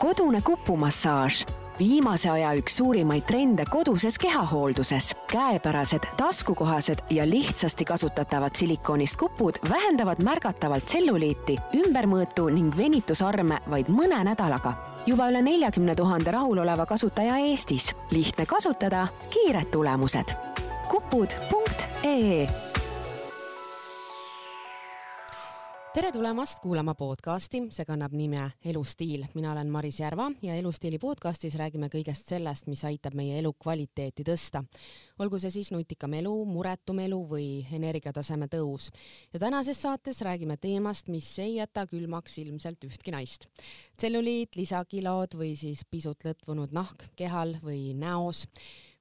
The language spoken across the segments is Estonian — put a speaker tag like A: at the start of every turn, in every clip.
A: kodune kupumassaaž viimase aja üks suurimaid trende koduses kehahoolduses. käepärased, taskukohased ja lihtsasti kasutatavad silikoonist kupud vähendavad märgatavalt tselluliiti, ümbermõõtu ning venitusarme vaid mõne nädalaga. juba üle neljakümne tuhande rahuloleva kasutaja Eestis. lihtne kasutada, kiired tulemused. kupud.ee
B: tere tulemast kuulama podcasti, see kannab nime Elustiil. mina olen Maris Järva ja Elustiili podcastis räägime kõigest sellest, mis aitab meie elukvaliteeti tõsta. olgu see siis nutikam elu, muretum elu või energiataseme tõus. ja tänases saates räägime teemast, mis ei jäta külmaks ilmselt ühtki naist. tselluliit, lisakilod või siis pisut lõtvunud nahk kehal või näos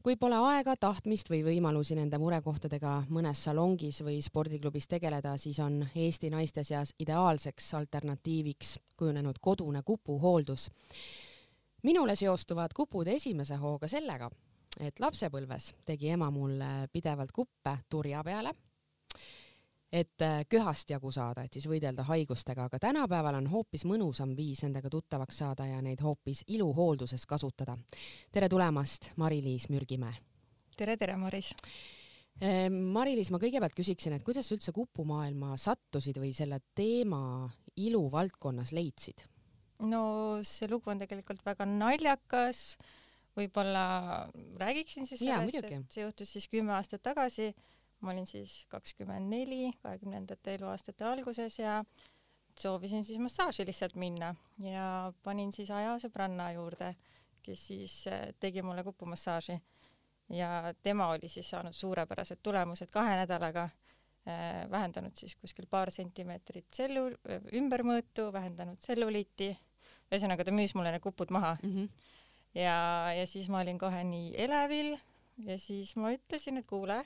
B: kui pole aega, tahtmist või võimalusi nende murekohtadega mõnes salongis või spordiklubis tegeleda, siis on Eesti naiste seas ideaalseks alternatiiviks kujunenud kodune kupuhooldus. minule seostuvad kupud esimese hooga sellega, et lapsepõlves tegi ema mulle pidevalt kuppe turja peale et äh, köhast jagu saada, et siis võidelda haigustega, aga tänapäeval on hoopis mõnusam viis nendega tuttavaks saada ja neid hoopis iluhoolduses kasutada. tere tulemast, Mari-Liis Mürgimäe!
C: tere, tere, Maris!
B: Ehm, Mari-Liis, ma kõigepealt küsiksin, et kuidas sa üldse kupumaailma sattusid või selle teema ilu valdkonnas leidsid?
C: no see lugu on tegelikult väga naljakas, võib-olla räägiksin siis sellest, et see juhtus siis kümme aastat tagasi ma olin siis kakskümmend neli, kahekümnendate eluaastate alguses ja soovisin siis massaaži lihtsalt minna ja panin siis aja sõbranna juurde, kes siis äh, tegi mulle kupumassaaži. ja tema oli siis saanud suurepärased tulemused kahe nädalaga äh,, vähendanud siis kuskil paar sentimeetrit tsellu-, ümbermõõtu, vähendanud tselluliiti, ühesõnaga ta müüs mulle need kupud maha mm. -hmm. ja, ja siis ma olin kohe nii elevil ja siis ma ütlesin, et kuule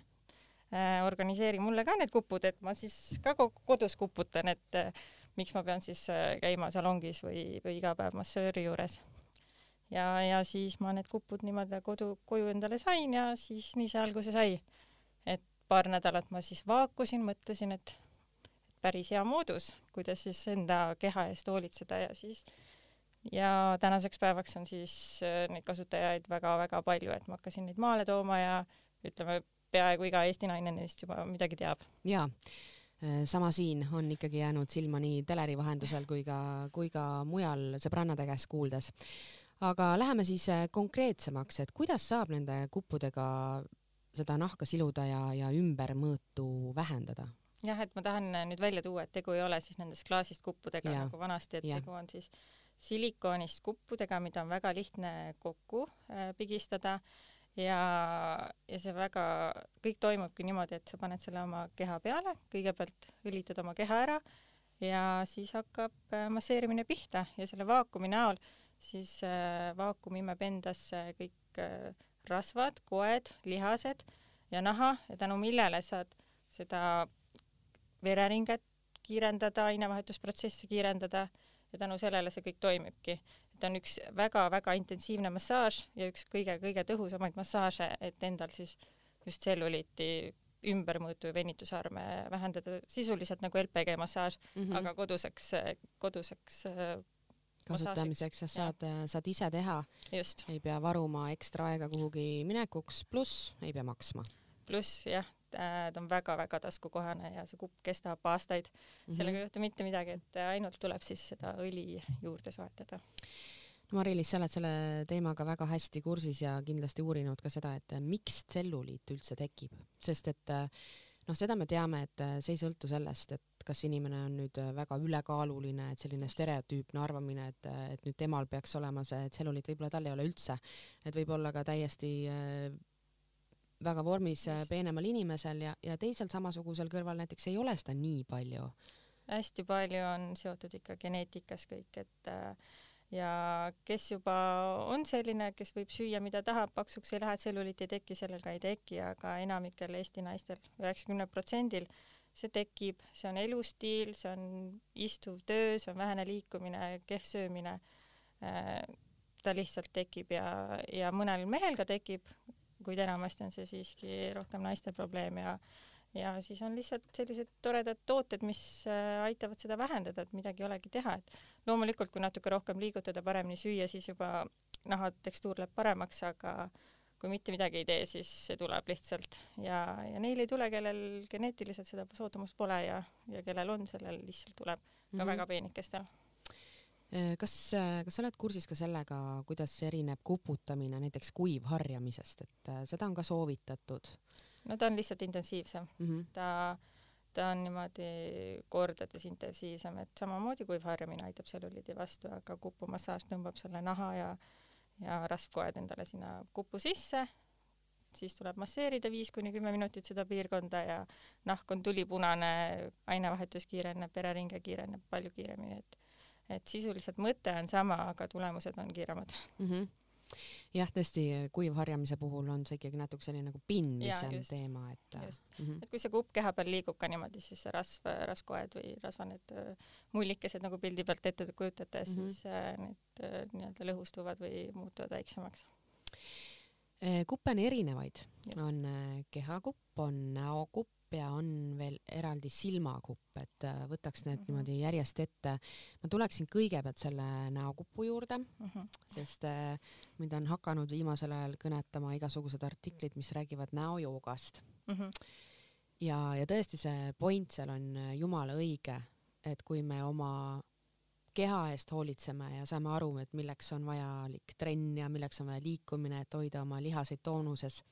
C: organiseeri mulle ka need kupud, et ma siis ka kodus kuputan, et äh, miks ma pean siis äh, käima salongis või, või iga päev massööri juures. ja, ja siis ma need kupud niimoodi kodu, koju endale sain ja siis nii see alguse sai. et paar nädalat ma siis vaakusin, mõtlesin, et päris hea moodus, kuidas siis enda keha eest hoolitseda ja siis ja tänaseks päevaks on siis neid kasutajaid väga-väga palju, et ma hakkasin neid maale tooma ja ütleme, peaaegu iga Eesti naine neist juba midagi teab.
B: jaa, äh, sama siin on ikkagi jäänud silma nii teleri vahendusel kui ka, kui ka mujal sõbrannade käest kuuldes. aga läheme siis äh, konkreetsemaks, et kuidas saab nende kuppudega seda nahka siluda ja, ja ümbermõõtu vähendada?
C: jah, et ma tahan nüüd välja tuua, et tegu ei ole siis nendest klaasist kuppudega ja. nagu vanasti, et ja. tegu on siis silikoonist kuppudega, mida on väga lihtne kokku äh, pigistada ja, ja see väga, kõik toimubki niimoodi, et sa paned selle oma keha peale, kõigepealt õlitad oma keha ära ja siis hakkab äh, masseerimine pihta ja selle vaakumi näol siis äh, vaakum imeb endasse kõik äh, rasvad, koed, lihased ja naha ja tänu millele saad seda vereringet kiirendada, ainevahetusprotsessi kiirendada ja tänu sellele see kõik toimibki et on üks väga-väga intensiivne massaaž ja üks kõige-kõige tõhusamaid massaaže, et endal siis just tselluliiti ümbermõõtu ja venitusarme vähendada, sisuliselt nagu LPG massaaž mm, -hmm. aga koduseks, koduseks äh,
B: kasutamiseks sa saad, saad ise teha. ei pea varuma ekstra aega kuhugi minekuks, pluss ei pea maksma.
C: pluss jah, ta on väga-väga taskukohane ja see kupp kestab aastaid mm. -hmm. sellega ei juhtu mitte midagi, et ainult tuleb siis seda õli juurde soetada
B: Mari-Liis, sa oled selle teemaga väga hästi kursis ja kindlasti uurinud ka seda, et miks tselluliit üldse tekib, sest et noh, seda me teame, et see ei sõltu sellest, et kas inimene on nüüd väga ülekaaluline, et selline stereotüüpne arvamine, et, et nüüd temal peaks olema see tselluliit, võib-olla tal ei ole üldse, et võib-olla ka täiesti äh, väga vormis äh, peenemal inimesel ja, ja teisel samasugusel kõrval näiteks ei ole seda nii palju.
C: hästi palju on seotud ikka geneetikas kõik, et äh, ja kes juba on selline, kes võib süüa, mida tahab, paksuks ei lähe, tselluliit ei teki, sellel ka ei teki, aga enamikel Eesti naistel, üheksakümnel protsendil, see tekib, see on elustiil, see on istuv töö, see on vähene liikumine, kehv söömine, äh, ta lihtsalt tekib ja, ja mõnel mehel ka tekib, kuid enamasti on see siiski rohkem naiste probleem ja ja siis on lihtsalt sellised toredad tooted, mis äh, aitavad seda vähendada, et midagi ei olegi teha, et loomulikult, kui natuke rohkem liigutada, paremini süüa, siis juba naha tekstuur läheb paremaks, aga kui mitte midagi ei tee, siis see tuleb lihtsalt ja, ja neil ei tule, kellel geneetiliselt seda soodumust pole ja, ja kellel on, sellel lihtsalt tuleb ka mm -hmm. väga peenikestel
B: kas, äh, kas sa oled kursis ka sellega, kuidas erineb kuputamine näiteks kuivharjamisest, et seda on ka soovitatud?
C: no ta on lihtsalt intensiivsem mm. -hmm. ta, ta on niimoodi kordades intensiivsem, et samamoodi kuivharjamine aitab tselluliidi vastu, aga kupumassaaž tõmbab selle naha ja ja rasvkoed endale sinna kupu sisse, siis tuleb masseerida viis kuni kümme minutit seda piirkonda ja nahk on tulipunane, ainevahetus kiireneb, vereringe kiireneb palju kiiremini, et et sisuliselt mõte on sama, aga tulemused on kiiremad mm. -hmm
B: jah, tõesti, kuivharjamise puhul on see ikkagi natuke selline nagu pinnisem teema, et.
C: just mm, -hmm. et kui see kupp keha peal liigub ka niimoodi, siis see rasv, rasvkoed või rasva need mullikesed nagu pildi pealt ette kujutate, siis mm -hmm. need nii-öelda lõhustuvad või muutuvad väiksemaks
B: kuppe on erinevaid, on kehakupp, on näokupp, ja on eraldi silmakupp, et äh, võtaks need mm -hmm. niimoodi järjest ette. ma tuleksin kõigepealt selle näokupu juurde mm, -hmm. sest äh, mind on hakanud viimasel ajal kõnetama igasugused artiklid, mis räägivad näojoogast mm. -hmm. ja, ja tõesti, see point seal on äh, jumala õige, et kui me oma keha eest hoolitseme ja saame aru, et milleks on vajalik trenn ja milleks on vaja liikumine, et hoida oma lihaseid toonuses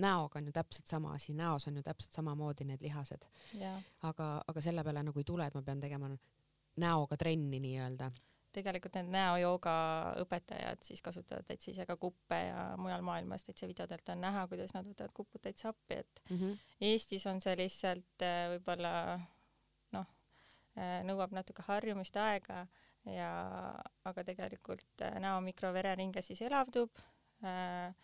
B: näoga on ju täpselt sama asi, näos on ju täpselt samamoodi need lihased. aga, aga selle peale nagu ei tule, et ma pean tegema näoga trenni nii-öelda.
C: tegelikult need näojooga õpetajad siis kasutavad täitsa ise ka kuppe ja mujal maailmas täitsa videodelt on näha, kuidas nad võtavad kupud täitsa appi, et mm -hmm. Eestis on see lihtsalt äh, võib-olla noh, äh, nõuab natuke harjumist, aega ja aga tegelikult äh, näo mikrovereringe siis elavdub äh,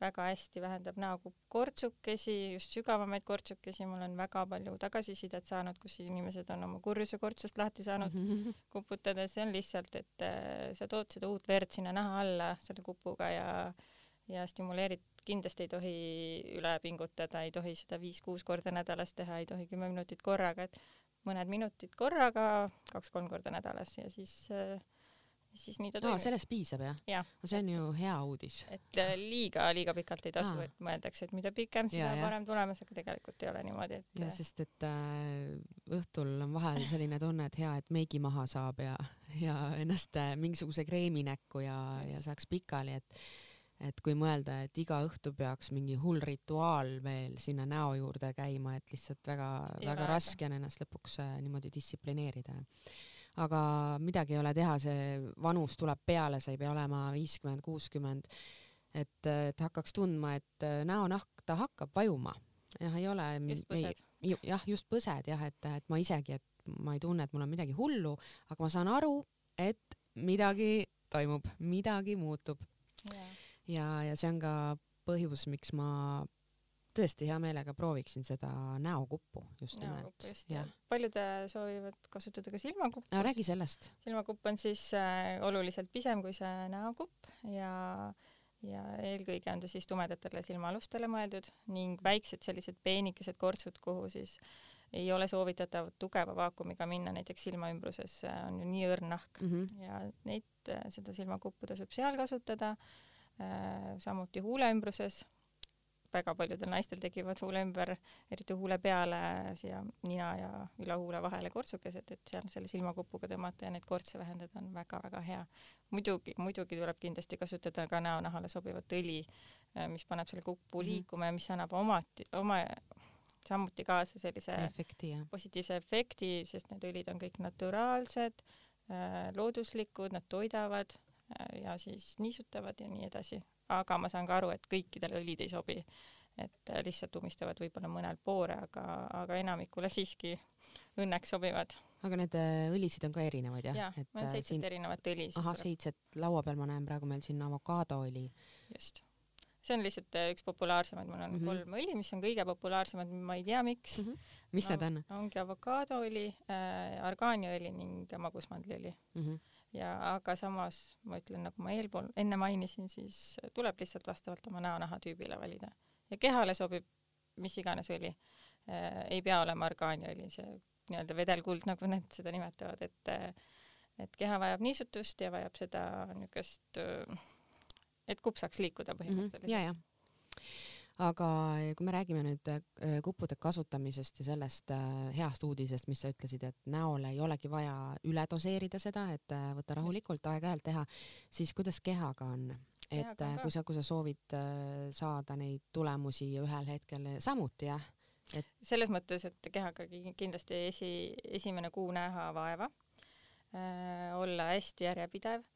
C: väga hästi vähendab näokupp kortsukesi, just sügavamaid kortsukesi, mul on väga palju tagasisidet saanud, kus inimesed on oma kurjuse kortsust lahti saanud kuputada, see on lihtsalt, et äh, sa tood seda uut verd sinna naha alla selle kupuga ja ja stimuleerid, kindlasti ei tohi üle pingutada, ei tohi seda viis-kuus korda nädalas teha, ei tohi kümme minutit korraga, et mõned minutid korraga, kaks-kolm korda nädalas ja siis äh, siis nii ta
B: toimib. sellest piisab jah ja.? no see on ju hea uudis.
C: et äh, liiga, liiga pikalt ei tasu, et mõeldakse, et mida pikem, seda ja, parem tulemus, aga tegelikult ei ole niimoodi, et.
B: jah, sest et äh, õhtul on vahel selline tunne, et hea, et meigi maha saab ja, ja ennast äh, mingisuguse kreemi näkku ja, ja saaks pikali, et et kui mõelda, et iga õhtu peaks mingi hull rituaal veel sinna näo juurde käima, et lihtsalt väga-väga raske on ennast lõpuks äh, niimoodi distsiplineerida aga midagi ei ole teha, see vanus tuleb peale, sa ei pea olema viiskümmend, kuuskümmend, et, et hakkaks tundma, et äh, näonahk, ta hakkab vajuma. jah, ei ole.
C: just põsed.
B: jah, just põsed jah, et, et ma isegi, et ma ei tunne, et mul on midagi hullu, aga ma saan aru, et midagi toimub, midagi muutub. ja, ja see on ka põhjus, miks ma tõesti hea meelega prooviksin seda näokuppu just nimelt.
C: paljud soovivad kasutada ka silmakuppu.
B: no räägi sellest.
C: silmakupp on siis äh, oluliselt pisem kui see näokupp ja ja eelkõige on ta siis tumedatele silmaalustele mõeldud ning väiksed sellised peenikesed kortsud, kuhu siis ei ole soovitatav tugeva vaakumiga minna, näiteks silmaümbruses on ju nii õrn nahk mm -hmm. ja neid, äh, seda silmakuppu tasub seal kasutada äh,, samuti huuleümbruses väga paljudel naistel tekivad huule ümber, eriti huule peale siia nina ja üle huule vahele kortsukesed, et seal selle silmakupuga tõmmata ja neid kortse vähendada on väga-väga hea. muidugi, muidugi tuleb kindlasti kasutada ka näonahale sobivat õli, äh, mis paneb selle kupu -hmm. liikuma ja mis annab omati, oma samuti kaasa sellise
B: efekti,
C: positiivse efekti, sest need õlid on kõik naturaalsed, äh, looduslikud, nad toidavad äh, ja siis niisutavad ja nii edasi aga ma saan ka aru, et kõikidele õlid ei sobi. et äh, lihtsalt umistavad võib-olla mõnel poore, aga, aga enamikule siiski õnneks sobivad.
B: aga need äh, õlisid on ka erinevaid jah?
C: jah, meil on äh, seitset siin... erinevat õli.
B: ahah, seitset, laua peal ma näen praegu meil siin avokaadoõli.
C: just see on lihtsalt üks populaarsemaid, mul on mm -hmm. kolm õli, mis on kõige populaarsemad, ma ei tea, miks mm. -hmm.
B: mis no, need on?
C: ongi avokaadoõli äh,, argaaniõli ning magusmandliõli mm. -hmm ja aga samas ma ütlen, nagu ma eelpool, enne mainisin, siis tuleb lihtsalt vastavalt oma näonaha tüübile valida ja kehale sobib mis iganes õli. äh,. ei pea olema orgaaniõli, see nii-öelda vedelkuld, nagu nad seda nimetavad, et et keha vajab niisutust ja vajab seda niisugust, et kupp saaks liikuda põhimõtteliselt mm.
B: -hmm. ja, ja aga kui me räägime nüüd äh, kuppude kasutamisest ja sellest äh, heast uudisest, mis sa ütlesid, et näol ei olegi vaja üle doseerida seda, et võtta rahulikult aeg-ajalt teha, siis kuidas kehaga on? et kui sa, kui sa soovid saada neid tulemusi ühel hetkel samuti jah,
C: et selles mõttes, et kehaga kindlasti esi, esimene kuu näha vaeva olla hästi järjepidev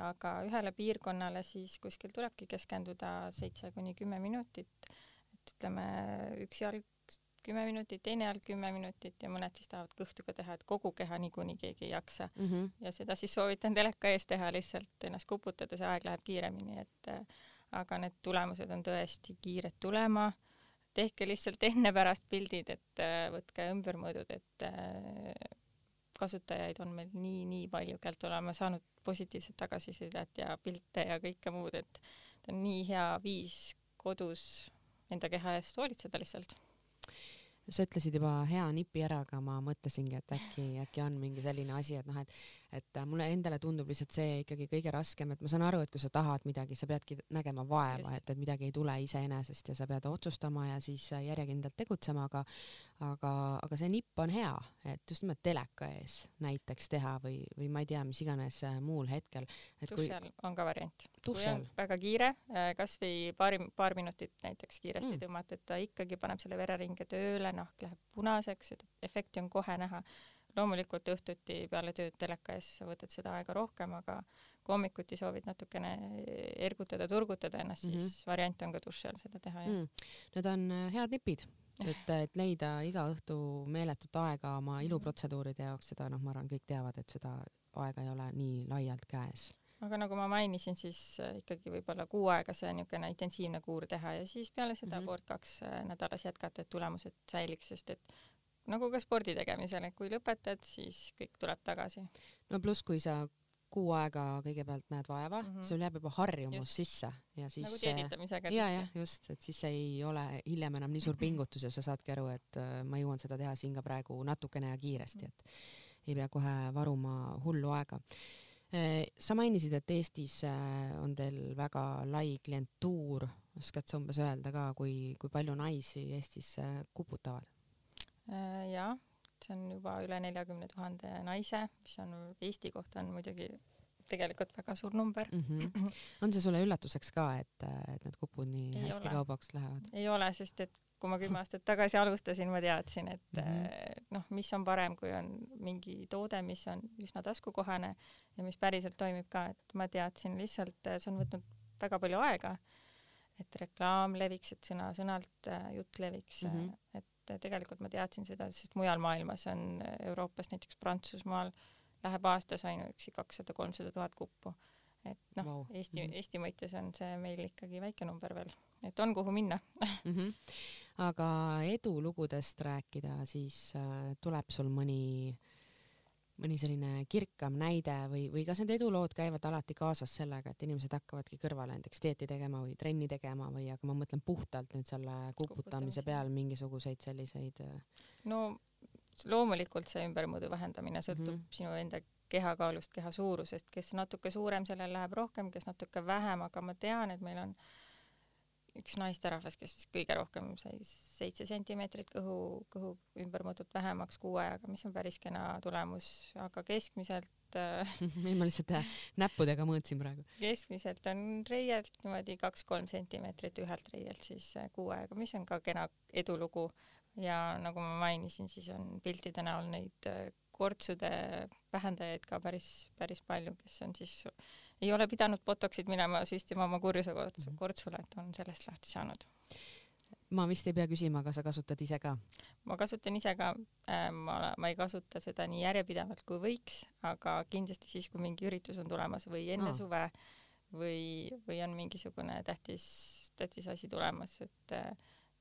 C: aga ühele piirkonnale siis kuskil tulebki keskenduda seitse kuni kümme minutit, et ütleme, üks jalg kümme minutit, teine jalg kümme minutit ja mõned siis tahavad kõhtuga teha, et kogu keha niikuinii keegi ei jaksa mm. -hmm. ja seda siis soovitan teleka ees teha lihtsalt ennast kuputada, see aeg läheb kiiremini, et äh, aga need tulemused on tõesti kiired tulema. tehke lihtsalt enne-pärast pildid, et äh, võtke ümbermõõdud, et äh, kasutajaid on meil nii-nii palju, kellelt oleme saanud positiivset tagasisidet ja pilte ja kõike muud, et ta on nii hea viis kodus enda keha eest hoolitseda lihtsalt.
B: Sa ütlesid juba hea nipi ära, aga ma mõtlesingi, et äkki, äkki on mingi selline asi, et noh, et et mulle endale tundub lihtsalt see ikkagi kõige raskem, et ma saan aru, et kui sa tahad midagi, sa peadki nägema vaeva, et, et midagi ei tule iseenesest ja sa pead otsustama ja siis järjekindlalt tegutsema, aga aga, aga see nipp on hea, et just nimelt teleka ees näiteks teha või, või ma ei tea, mis iganes äh, muul hetkel.
C: dušel on ka variant. kui on väga kiire, äh, kasvõi paari, paar minutit näiteks kiiresti mm. tõmmata, et ta ikkagi paneb selle vereringe tööle, nahk läheb punaseks, efekti on kohe näha loomulikult õhtuti peale tööd teleka ees sa võtad seda aega rohkem, aga kui hommikuti soovid natukene ergutada, turgutada ennast mm, -hmm. siis variant on ka duši all seda teha, jah mm..
B: Need on äh, head nipid, et, et leida iga õhtu meeletut aega oma mhm. iluprotseduuride jaoks, seda noh, ma arvan, kõik teavad, et seda aega ei ole nii laialt käes
C: aga nagu ma mainisin, siis äh, ikkagi võib-olla kuu aega see niisugune intensiivne kuur teha ja siis peale seda mm -hmm. kord-kaks äh, nädalas jätkata, et tulemused säiliks, sest et nagu ka spordi tegemisel, et kui lõpetad, siis kõik tuleb tagasi.
B: no pluss, kui sa kuu aega kõigepealt näed vaeva mm, -hmm. sul jääb juba harjumus just. sisse ja siis
C: nagu dieditamisega.
B: ja, jah, just, et siis ei ole hiljem enam nii suur pingutus ja sa saadki aru, et äh, ma jõuan seda teha siin ka praegu natukene ja kiiresti, et ei pea kohe varuma hullu aega. Äh, sa mainisid, et Eestis äh, on teil väga lai klientuur, oskad sa umbes öelda ka, kui, kui palju naisi Eestis kuputavad?
C: Äh, jah, see on juba üle neljakümne tuhande naise, mis on Eesti kohta on muidugi tegelikult väga suur number mm.
B: -hmm. on see sulle üllatuseks ka, et, et need kupud nii ei hästi ole. kaubaks lähevad?
C: ei ole, sest et kui ma kümme aastat tagasi alustasin, ma teadsin, et mm -hmm. noh, mis on parem, kui on mingi toode, mis on üsna taskukohane ja mis päriselt toimib ka, et ma teadsin lihtsalt, see on võtnud väga palju aega, et reklaam leviks, et sõna-sõnalt äh, jutt leviks mm, -hmm. et et tegelikult ma teadsin seda, sest mujal maailmas on Euroopas, näiteks Prantsusmaal läheb aastas ainuüksi kakssada, kolmsada tuhat kuppu. et noh wow., Eesti mm, -hmm. Eesti mõistes on see meil ikkagi väike number veel, et on kuhu minna
B: mm. -hmm. aga edulugudest rääkida, siis äh, tuleb sul mõni äh, mõni selline kirkam näide või, või kas need edulood käivad alati kaasas sellega, et inimesed hakkavadki kõrvale näiteks dieeti tegema või trenni tegema või, aga ma mõtlen puhtalt nüüd selle kuputamise peal mingisuguseid selliseid. Äh,
C: no loomulikult see ümbermõõdu vähendamine sõltub mm -hmm. sinu enda kehakaalust, keha suurusest, kes natuke suurem, sellel läheb rohkem, kes natuke vähem, aga ma tean, et meil on üks naisterahvas, kes vist kõige rohkem sai seitse sentimeetrit kõhu, kõhu ümbermõõdut vähemaks kuu ajaga, mis on päris kena tulemus, aga keskmiselt
B: äh, ei, ma lihtsalt äh, näppudega mõõtsin praegu.
C: keskmiselt on reielt niimoodi kaks-kolm sentimeetrit ühelt reielt siis äh, kuu ajaga, mis on ka kena edulugu ja nagu ma mainisin, siis on piltide näol neid kortsude vähendajaid ka päris, päris palju, kes on siis ei ole pidanud botoksid minema süstima oma kurjuse mhm. kortsule, et on sellest lahti saanud.
B: ma vist ei pea küsima, aga sa kasutad ise ka?
C: ma kasutan ise ka äh,, ma, ma ei kasuta seda nii järjepidevalt kui võiks, aga kindlasti siis, kui mingi üritus on tulemas või enne Aa. suve või, või on mingisugune tähtis, tähtis asi tulemas, et äh,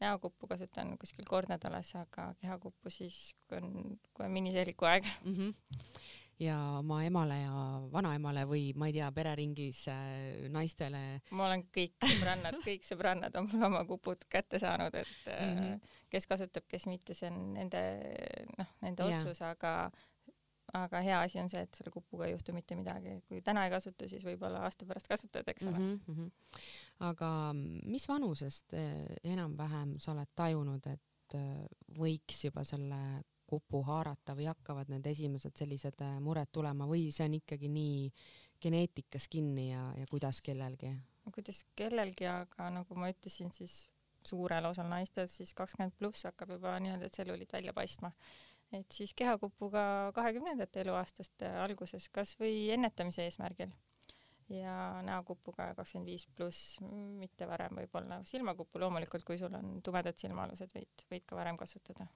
C: näokuppu kasutan kuskil kord nädalas, aga kehakuppu siis, kui on, kui on miniseeliku aeg
B: mm. -hmm ja oma emale ja vanaemale või ma ei tea, pereringis äh, naistele?
C: ma olen kõik sõbrannad, kõik sõbrannad on mul oma kupud kätte saanud, et mm -hmm. kes kasutab, kes mitte, see on nende noh, nende otsus, aga aga hea asi on see, et selle kupuga ei juhtu mitte midagi, kui täna ei kasuta, siis võib-olla aasta pärast kasutad, eks ole mm.
B: -hmm. aga mis vanusest äh, enam-vähem sa oled tajunud, et võiks juba selle kupu haarata või hakkavad need esimesed sellised äh, mured tulema või see on ikkagi nii geneetikas kinni ja, ja kuidas kellelgi?
C: kuidas kellelgi, aga nagu ma ütlesin, siis suurel osal naistest siis kakskümmend pluss hakkab juba nii-öelda tselluliit välja paistma. et siis kehakupuga kahekümnendate eluaastaste alguses kas või ennetamise eesmärgil ja näokupuga kakskümmend viis pluss, mitte varem võib-olla. silmakupu loomulikult, kui sul on tumedad silmaalused, võid, võid ka varem kasutada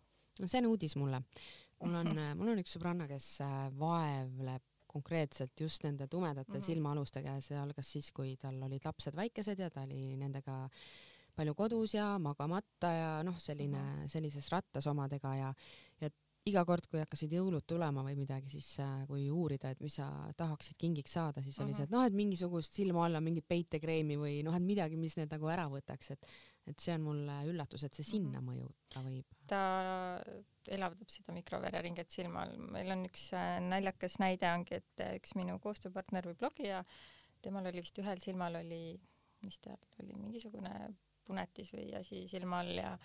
B: no see on uudis mulle. mul on, mul on üks sõbranna, kes äh, vaevleb konkreetselt just nende tumedate mm -hmm. silmaalustega ja see algas siis, kui tal olid lapsed väikesed ja ta oli nendega palju kodus ja magamata ja noh, selline -hmm. sellises rattas omadega ja, ja iga kord, kui hakkasid jõulud tulema või midagi, siis äh, kui uurida, et mis sa tahaksid kingiks saada, siis oli see, et noh, et mingisugust silma alla mingit peitekreemi või noh, et midagi, mis need nagu ära võtaks, et et see on mulle üllatus, et see sinna mhm. mõjuda võib.
C: ta elavdab seda mikrovereringet silma all. meil on üks äh, naljakas näide ongi, et äh, üks minu koostööpartner või blogija, temal oli vist ühel silmal oli, mis tal oli, mingisugune punetis või asi silma all ja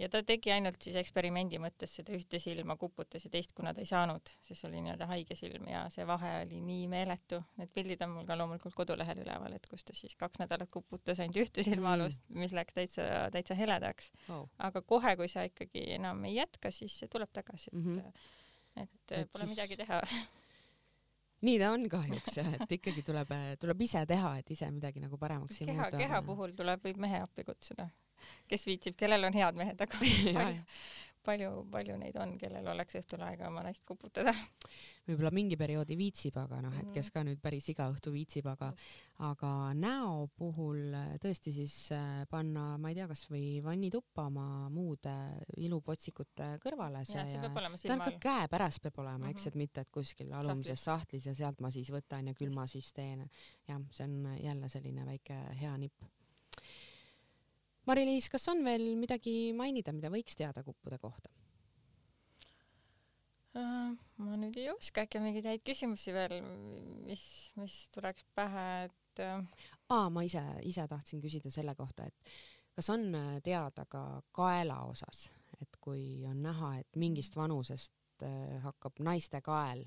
C: ja ta tegi ainult siis eksperimendi mõttes seda ühte silma kuputas ja teist, kuna ta ei saanud, siis oli nii-öelda haige silm ja see vahe oli nii meeletu. Need pildid on mul ka loomulikult kodulehel üleval, et kus ta siis kaks nädalat kuputas ainult ühte silmaalust mm., mis läks täitsa, täitsa heledaks oh.. aga kohe, kui sa ikkagi enam ei jätka, siis see tuleb tagasi, et mm, -hmm. et, et pole siis... midagi teha
B: nii ta on kahjuks jah, et ikkagi tuleb, tuleb ise teha, et ise midagi nagu paremaks
C: keha, muuta. keha puhul tuleb, võib mehe appi kutsuda kes viitsib, kellel on head mehed, aga palju, palju, neid on, kellel oleks õhtul aega oma naist kuputada.
B: võib-olla mingi perioodi viitsib, aga noh, et kes ka nüüd päris iga õhtu viitsib, aga aga näo puhul tõesti siis äh, panna, ma ei tea, kasvõi vannituppa oma muude ilupotsikute kõrvale.
C: see, ja,
B: ja ta on ka käepärast peab olema mm, -hmm. eks, et mitte, et kuskil alumises sahtlis ja sealt ma siis võtan ja külma siis teen. jah, see on jälle selline väike hea nipp Mari-Liis, kas on veel midagi mainida, mida võiks teada kuppude kohta
C: uh,? ma nüüd ei oska, äkki on mingeid häid küsimusi veel, mis, mis tuleks pähe, et uh....
B: aa, ma ise, ise tahtsin küsida selle kohta, et kas on äh, teada ka kaela osas, et kui on näha, et mingist vanusest uh, hakkab naiste kael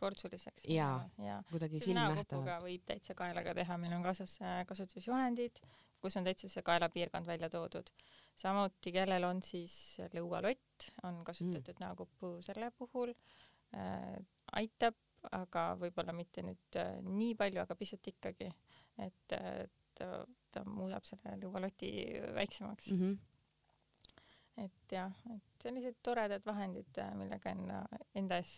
C: kortsuliseks.
B: jaa ja., kuidagi silmnähtavalt.
C: võib täitsa kaelaga teha, meil on kaasas kasutusjuhendid, kus on täitsa see kaelapiirkond välja toodud. samuti, kellel on siis lõualott, on kasutatud mm. näokuppu selle puhul äh,, aitab, aga võib-olla mitte nüüd äh, nii palju, aga pisut ikkagi, et äh, ta, ta muudab selle lõualoti väiksemaks mm. -hmm et jah, et sellised toredad vahendid, äh, millega enda, enda ees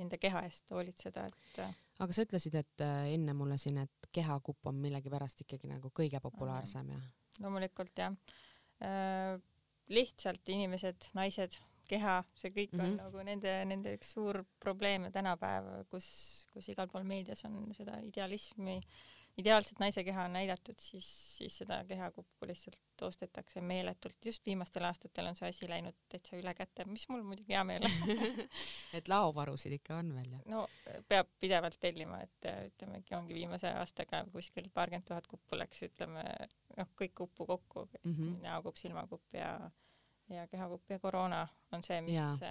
C: enda keha eest hoolitseda, et.
B: Aga sa ütlesid, et äh, enne mulle siin, et kehakupp on millegipärast ikkagi nagu kõige populaarsem ja?
C: loomulikult jah äh,. lihtsalt inimesed, naised, keha, see kõik on mm -hmm. nagu nende, nende üks suur probleem ja tänapäev, kus, kus igal pool meedias on seda idealismi äh, ideaalset naise keha on näidatud, siis, siis seda kehakuppu lihtsalt ostetakse meeletult. just viimastel aastatel on see asi läinud täitsa üle käte, mis mul muidugi hea meel on
B: et laovarusid ikka on veel, jah?
C: no peab pidevalt tellima, et ütlemegi, ongi viimase aastaga kuskil paarkümmend tuhat kuppu läks, ütleme noh, kõik kuppu kokku mm, -hmm. näokupp, silmakupp ja ja kehakupp ja koroona on see, mis,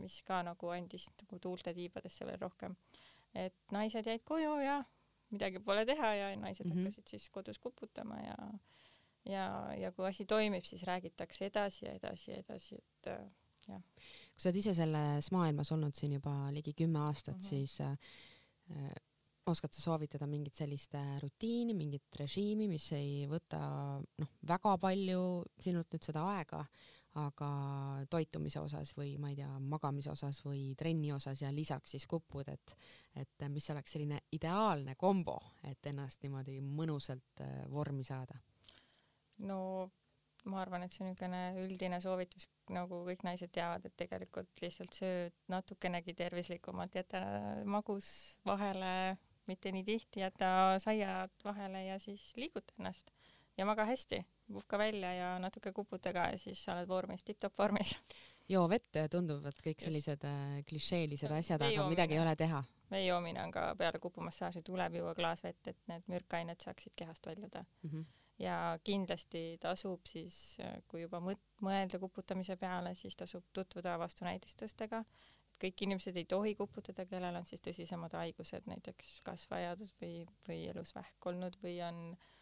C: mis ka nagu andis nagu tuulte tiibadesse veel rohkem. et naised jäid koju ja midagi pole teha ja naised mm -hmm. hakkasid siis kodus kuputama ja ja, ja kui asi toimib, siis räägitakse edasi ja edasi ja edasi, et äh, jah.
B: kui sa oled ise selles maailmas olnud siin juba ligi kümme aastat mm, -hmm. siis äh, oskad sa soovitada mingit sellist äh, rutiini, mingit režiimi, mis ei võta noh, väga palju sinult nüüd seda aega, aga toitumise osas või ma ei tea, magamise osas või trenni osas ja lisaks siis kupud, et et mis oleks selline ideaalne kombo, et ennast niimoodi mõnusalt äh, vormi saada?
C: no ma arvan, et see on niisugune üldine soovitus, nagu kõik naised teavad, et tegelikult lihtsalt sööd natukenegi tervislikumalt, jäta magus vahele, mitte nii tihti, jäta saiad vahele ja siis liiguta ennast ja maga hästi, puhka välja ja natuke kuputa ka ja siis sa oled vormis, tipp-topp vormis.
B: joo vett, tunduvad kõik sellised äh, klišeelised asjad, aga midagi ei ole teha.
C: vee joomine on ka peale kupumassaaži, tuleb juua klaas vett, et need mürkained saaksid kehast väljuda mm. -hmm ja kindlasti tasub siis, kui juba mõelda kuputamise peale, siis tasub tutvuda vastunäidistustega. kõik inimesed ei tohi kuputada, kellel on siis tõsisemad haigused, näiteks kasvajad või, või elusvähk olnud või on äh,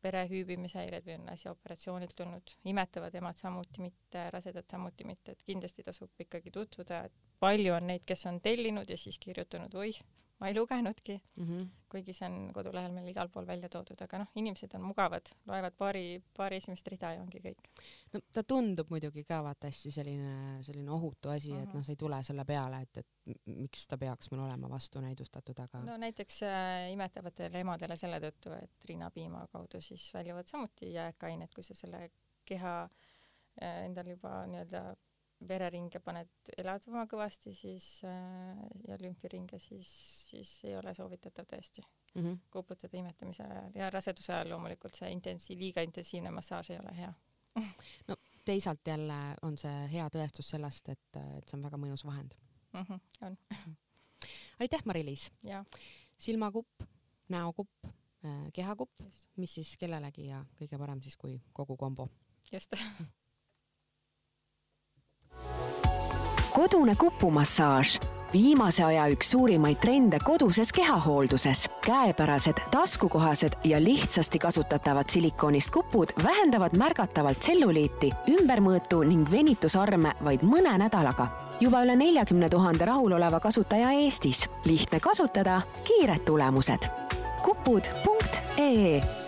C: perehüübimishäired või on äsja operatsioonilt tulnud, imetavad emad samuti mitte, rasedad samuti mitte, et kindlasti tasub ikkagi tutvuda, et palju on neid, kes on tellinud ja siis kirjutanud, oih, ma ei lugenudki mm, -hmm. kuigi see on kodulehel meil igal pool välja toodud, aga noh, inimesed on mugavad, loevad paari, paari esimest rida ja ongi kõik.
B: no ta tundub muidugi ka vaata hästi selline, selline ohutu asi mm, -hmm. et noh, sa ei tule selle peale, et, et miks ta peaks meil olema vastunäidustatud, aga
C: no näiteks äh, imetavatele emadele selle tõttu, et rinnapiima kaudu siis väljuvad samuti jääkained, kui sa selle keha äh, endal juba nii-öelda vereringe paned elavdama kõvasti, siis äh, ja lümfiringe, siis, siis ei ole soovitatav tõesti mm -hmm. kuputada imetamise ajal ja raseduse ajal loomulikult see intensi-, liiga intensiivne massaaž ei ole hea
B: no teisalt jälle on see hea tõestus sellest, et, et see on väga mõjus vahend
C: mm. -hmm, on
B: aitäh, Mari-Liis! silmakupp, näokupp, äh, kehakupp, mis siis kellelegi ja kõige parem siis, kui kogu kombo.
C: just
A: kodune kupumassaaž viimase aja üks suurimaid trende koduses kehahoolduses. käepärased, taskukohased ja lihtsasti kasutatavad silikoonist kupud vähendavad märgatavalt tselluliiti, ümbermõõtu ning venitusarme vaid mõne nädalaga. juba üle neljakümne tuhande rahuloleva kasutaja Eestis. lihtne kasutada, kiired tulemused. kupud.ee